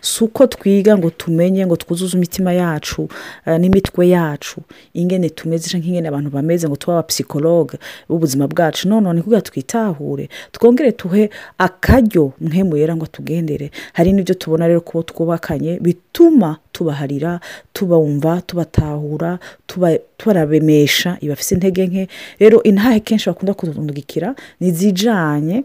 si uko twiga ngo tumenye ngo twuzuze imitima yacu eh, n'imitwe yacu ingene tumeze nk'ingene abantu bameze ngo tuba abapsikologe b'ubuzima bwacu none ni kugira twitahure twongere tuhe akaryo mwe muyera ngo tugendere hari n'ibyo tubona rero ko twubakanye bituma tubaharira tubumva tubatahura tubarabemesha ibafite intege nke rero intahe kenshi bakunda kutundugikira ni izijyanye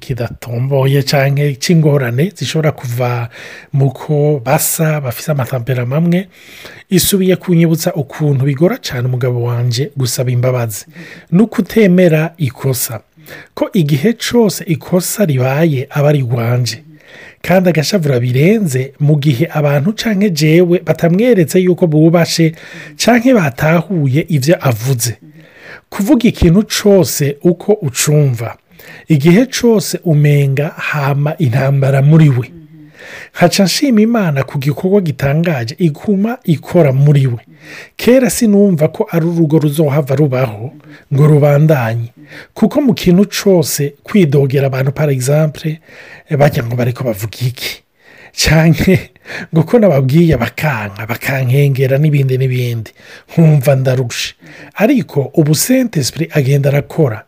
kidatomboye eh, cyangwa cy'ingorane zishobora kuva muko basa bafite amatampera amwe isubiye kunyibutsa ukuntu bigora cyane umugabo wanjye gusaba imbabazi no kutemera ikosa ko igihe cyose ikosa ribaye aba ari iwanjye kandi agashavura birenze mu gihe abantu canke jewe batamweretse yuko bubashe canke batahuye ibyo avuze kuvuga ikintu cyose uko ucumva igihe cyose umenga hama intambara muri we haca nshima imana ku gikorwa gitangaje iguma ikora muri we kera sinumva ko ari urugo ruzohava rubaho ngo rubandanye kuko mu kintu cyose kwidogera abantu par exemple bajya ngo bareko bavuga iki cyane ngo ko nababwiye bakanka bakankengera n'ibindi n'ibindi nkumva ndarushe ariko ubu sentesipure agenda arakora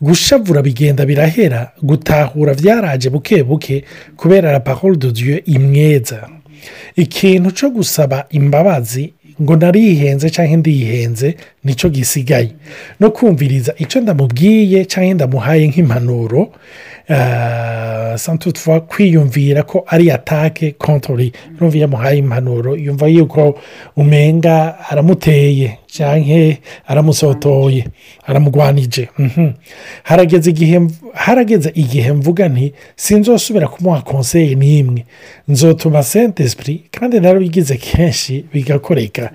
gushavura bigenda birahera gutahura byaraje buke buke kubera la parole de dieu imweza ikintu cyo gusaba imbabazi ngo narihenze cyangwa ndiyihenze nicyo gisigaye no kumviriza icyo ndamubwiye cyangwa ndamuhaye nk'impanuro Euh, sans toutefois kwiyumvira ko ari atake kontorori n'ubu yamuhaye impanuro yumva yuko umenga aramuteye cyangwa aramusotoye aramugwanije mhm. harageze igihe mvuga nti sinzosubira kumuha konseye n'imwe nzotuma sente sipuri kandi narabigize kenshi bigakoreka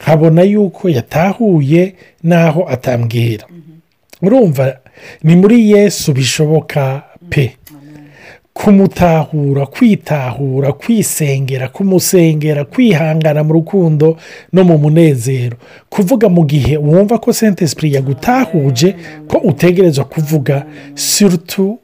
nkabona yuko yatahuye n'aho atambwira mhm. urumva ni muri yesu bishoboka pe kumutahura kwitahura kwisengera kumusengera kwihangana mu rukundo no mu munezero kuvuga mu gihe wumva ko sente yagutahuje ko utegereza kuvuga sirutu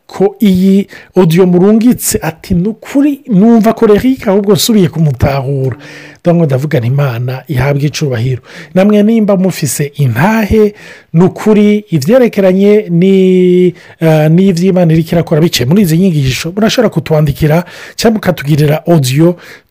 ariko iyi odiyo murungitse ati ni ukuri numva korerike ahubwo nsubiye kumutahura ndabona ndavugana imana ihabwa icubahiro namwe nimba mufise intahe ni ukuri ibyerekeranye eh, n'iby'imana iri kirakora biciye muri izi nyigisho murashobora kutwandikira cyangwa mukatugirira odiyo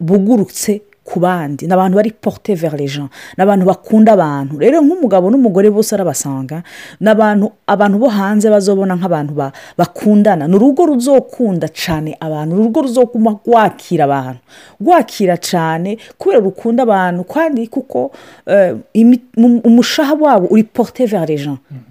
bugurutse ku bandi ni abantu bari porute gens ni abantu bakunda abantu rero nk'umugabo n'umugore bose arabasanga ni abantu abantu bo hanze bazobona nk'abantu bakundana ni urugo ruzokunda cyane abantu urugo ruzokuma rwakira abantu rwakira cyane kubera rukunda abantu kandi kuko eh, umushaha wabo uri porute gens mm-hmm.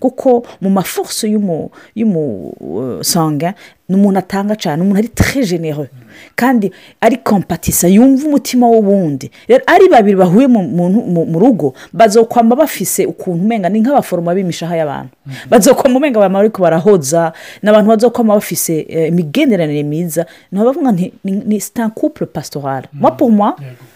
kuko mu maforso y'umusanga euh, ni umuntu atanga cyane umuntu ari terejenero kandi ari kompatisa yumva umutima w’ubundi ari babiri bahuye mu rugo bazokwamba bafise ukuntu umenya ni nk'abaforoma b'imishaha y'abantu mm-hmm. bazokwama umenya abantu ariko barahoza nabantu abantu bazokwama bafise eh, imigenderanire myiza ni abavuga ni sitakupure pasitorale mwa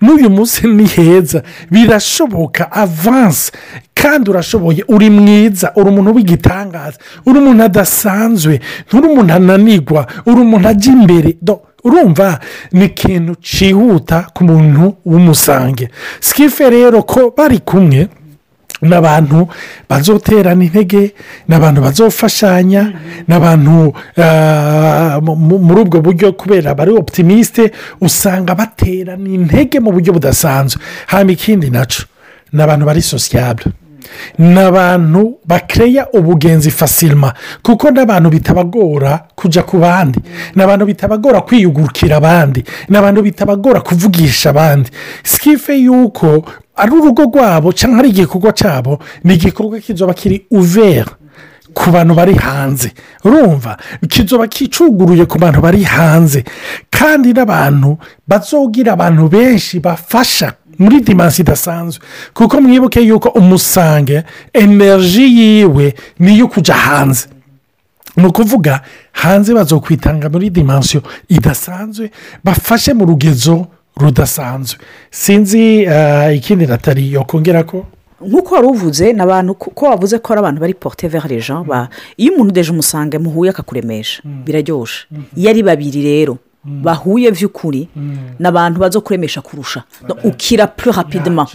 n'uyu munsi ni heza birashoboka avanse kandi urashoboye uri mwiza uri umuntu w'igitangaza uri umuntu adasanzwe uri umuntu ananigwa uri umuntu ajya imbere urumva ni ikintu cyihuta ku muntu w'umusange sikife rero ko bari kumwe nabantu bazoterana intege nabantu bazofashanya nabantu abantu ah, muri ubwo buryo kubera bari optimiste usanga baterana intege mu buryo budasanzwe hano ikindi nacu ni abantu bari sosiyabure ni abantu bakeya ubugenzi fasirima kuko n'abantu bitabagora kujya ku bandi nabantu bitabagora kwiyugurukira abandi n'abantu bitabagora kuvugisha abandi sikife y'uko ari urugo rwabo cyangwa ari igikorwa cyabo ni igikorwa kizoba kiri uvera ku bantu bari hanze urumva kizoba kicuguruye ku bantu bari hanze kandi n'abantu bazogira abantu benshi bafasha muri dimansi idasanzwe kuko mwibuke yuko umusange energy yiwe ni iyo kujya hanze ni ukuvuga hanze bazokwitanga muri dimansiyo idasanzwe bafashe mu rugezo rudasanzwe sinzi eh, ikindi natali yokongera ko nk'uko wari uvuze ni abantu wavuze ko ari abantu bari porute verije iyo umuntu udeje umusange muhuye akakuremesha mm. biraryoshye iyo mm-hmm. ari babiri rero Mm. bahuye by'ukuri mm. n’abantu bazo baza kuremesha kurusha ukira pure hapidima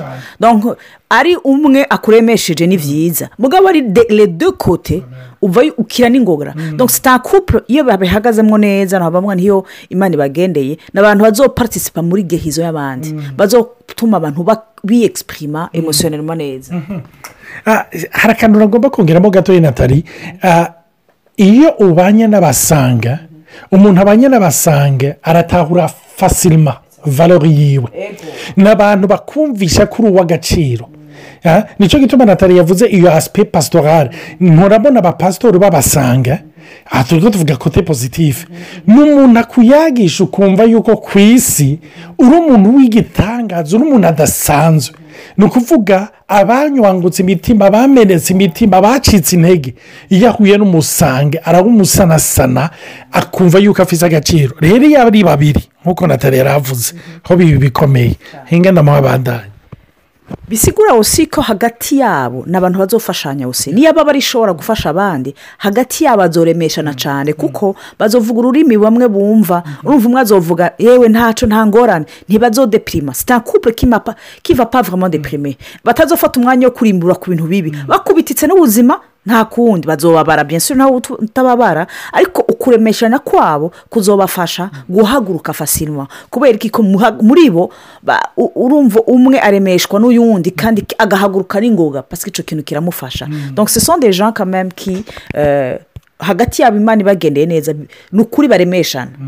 ari umwe akuremesheje ni byiza mm. mugabo ari de kote uvayo ukira n'ingobora sitakupure iyo babihagazemo neza ntabwo niyo imana ibagendeye ni abantu bazoparitisipa muri gehizo y'abandi bazo bazotuma abantu biyegisiprima emosiyonerwa neza mm-hmm. ah, hari akantu uragomba kongeramo gatoya natali ah, iyo ubanye n'abasanga umuntu abanyenabasanga aratahura fasirima valori yiwe n’abantu bakumvisha kuri uw'agaciro nicyo gituma natali yavuze iyo aspe pasitorale nturabona abapasitori babasanga aha turi tuvuga kote pozitifu ni umuntu akuyagisha ukumva yuko ku isi uri umuntu w'igitangaza uri umuntu adasanzwe ni ukuvuga abanywangutse imitima bamenetse imitima bacitse intege iyo ahuye n'umusange arawumusanasana akumva yuko afite agaciro rero iyo ari babiri nk'uko natali yari avuze aho bibi bikomeye hingana mu babandanye bisigura usi ko hagati yabo ni abantu bazofashanya usi niyo baba ishobora gufasha abandi hagati yabo bazoremeshana mm. cyane mm. kuko bazovuga ururimi bamwe bumva mm. urumva umwe azovuga yewe ntacu nta ngorane ntibazodepirima sitakupe kiva pavamo deprime, batazofata umwanya wo kurimbura ku bintu bibi bakubititse n'ubuzima nta kundi bazobabara byinshi nawe utababara ariko ukuremeshana kwabo kuzobafasha guhaguruka fasinwa kubera ko muri bo urumva umwe aremeshwa n'uyundi kandi agahaguruka n'ingoga pasike icyo kintu kiramufasha mm. donse sonde jean kameme ki euh, hagati yabo imana ibagendeye neza ni ukuri baremeshana mm.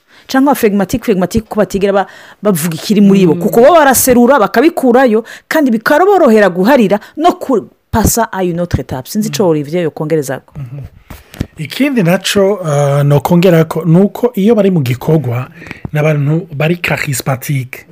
cyangwa fegmatike fegmatike uko batigira bavuga ikiri muri bo mm. kuko bo baraserura bakabikurayo kandi bikaborohera guharira no kupasa ayo notire tapu sinzi icyo mm. olivier yokongereza mm-hmm. ikindi nacyo uh, nokongera ko ni uko iyo bari mu gikorwa ni bari karisipatike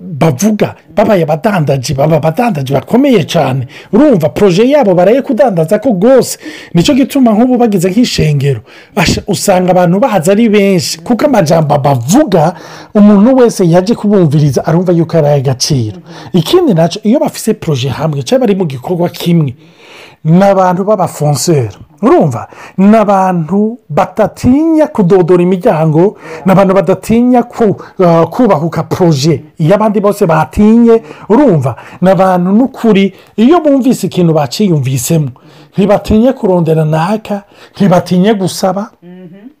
bavuga babaye abadandaji baba abadandaji bakomeye cyane urumva poroje yabo baraye kudandaza ko rwose nicyo gituma nk'ubu bageze nk'ishengero usanga abantu baza ari benshi kuko amajyamba bavuga umuntu wese yaje kubumviriza arumva yuko ari ay'agaciro ikindi nacyo iyo bafise poroje hamwe cyangwa bari mu gikorwa kimwe ni abantu b'abafonseri urumva ni abantu badatinya kudodora imiryango ni abantu badatinya uh, kubahuka poroje iyo abandi bose batinye urumva ni abantu n'ukuri iyo bumvise ikintu baciyumvisemo ntibatinya kurondera naka ntibatinya gusaba mm-hmm.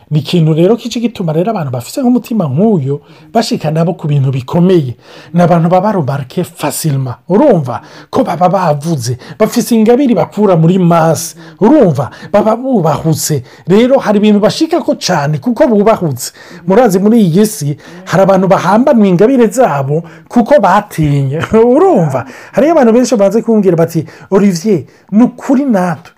ni ikintu rero kije gituma rero abantu bafite nk'umutima nk'uyu bashika nabo ku bintu bikomeye ni abantu baba rubarike fasilma urumva ko baba bavuze bafite ingabire bakura muri masi urumva baba bubahutse rero hari hari ibintu bashika ko cyane kuko bubahutse murazi muri iyi si hari abantu bahambanwa ingabire zabo kuko batinye urumva hariyo abantu benshi babanza kumbwira bati olivier ni ukuri natwe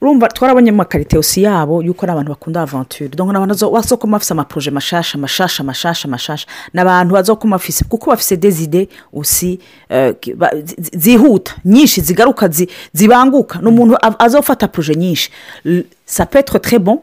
urumva twarabonye mu makariteosi yabo yuko ari abantu bakunda avanture dore nk'abantu wasokoma bafite amaporoje mashasha amashasha amashasha amashasha ni abantu bafite kuko bafite dezide usi euh, zihuta nyinshi zigaruka zibanguka ni umuntu azofata poroje nyinshi sapetwe trebo